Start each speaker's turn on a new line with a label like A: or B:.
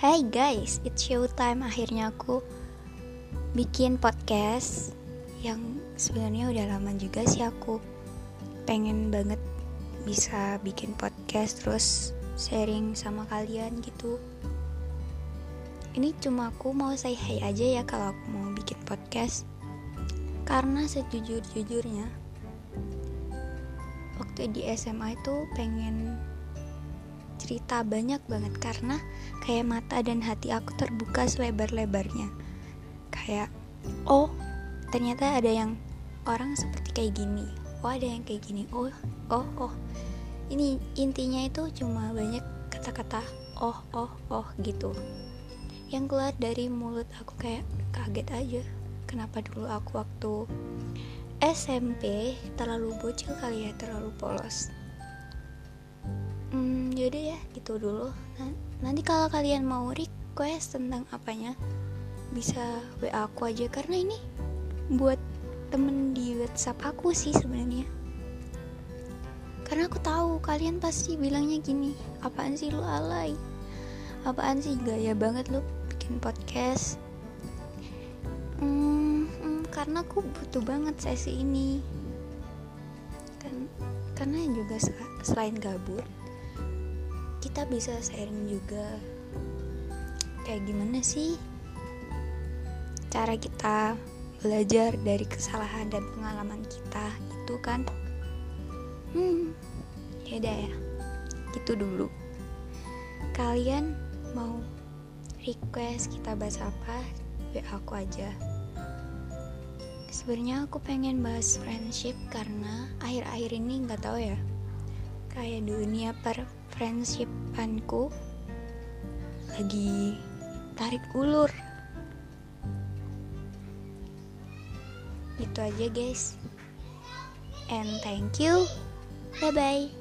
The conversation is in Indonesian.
A: Hai guys, it's show time akhirnya aku bikin podcast yang sebenarnya udah lama juga sih aku pengen banget bisa bikin podcast terus sharing sama kalian gitu. Ini cuma aku mau say hi aja ya kalau aku mau bikin podcast. Karena sejujur-jujurnya waktu di SMA itu pengen cerita banyak banget karena kayak mata dan hati aku terbuka selebar-lebarnya. Kayak oh ternyata ada yang orang seperti kayak gini. Oh ada yang kayak gini. Oh oh oh. Ini intinya itu cuma banyak kata-kata oh oh oh gitu. Yang keluar dari mulut aku kayak kaget aja. Kenapa dulu aku waktu SMP terlalu bocil kali ya terlalu polos yaudah ya gitu dulu. Nanti kalau kalian mau request tentang apanya bisa WA aku aja. Karena ini buat temen di WhatsApp aku sih sebenarnya. Karena aku tahu kalian pasti bilangnya gini apaan sih lu alay? Apaan sih gaya banget lu bikin podcast? Hmm, hmm, karena aku butuh banget sesi ini. Kan karena juga selain gabut kita bisa sharing juga. Kayak gimana sih cara kita belajar dari kesalahan dan pengalaman kita itu kan? Hmm ya udah ya. Gitu dulu. Kalian mau request kita bahas apa? WA aku aja. Sebenarnya aku pengen bahas friendship karena akhir-akhir ini nggak tahu ya. Kayak dunia per friendshipanku lagi tarik ulur. Itu aja guys. And thank you. Bye bye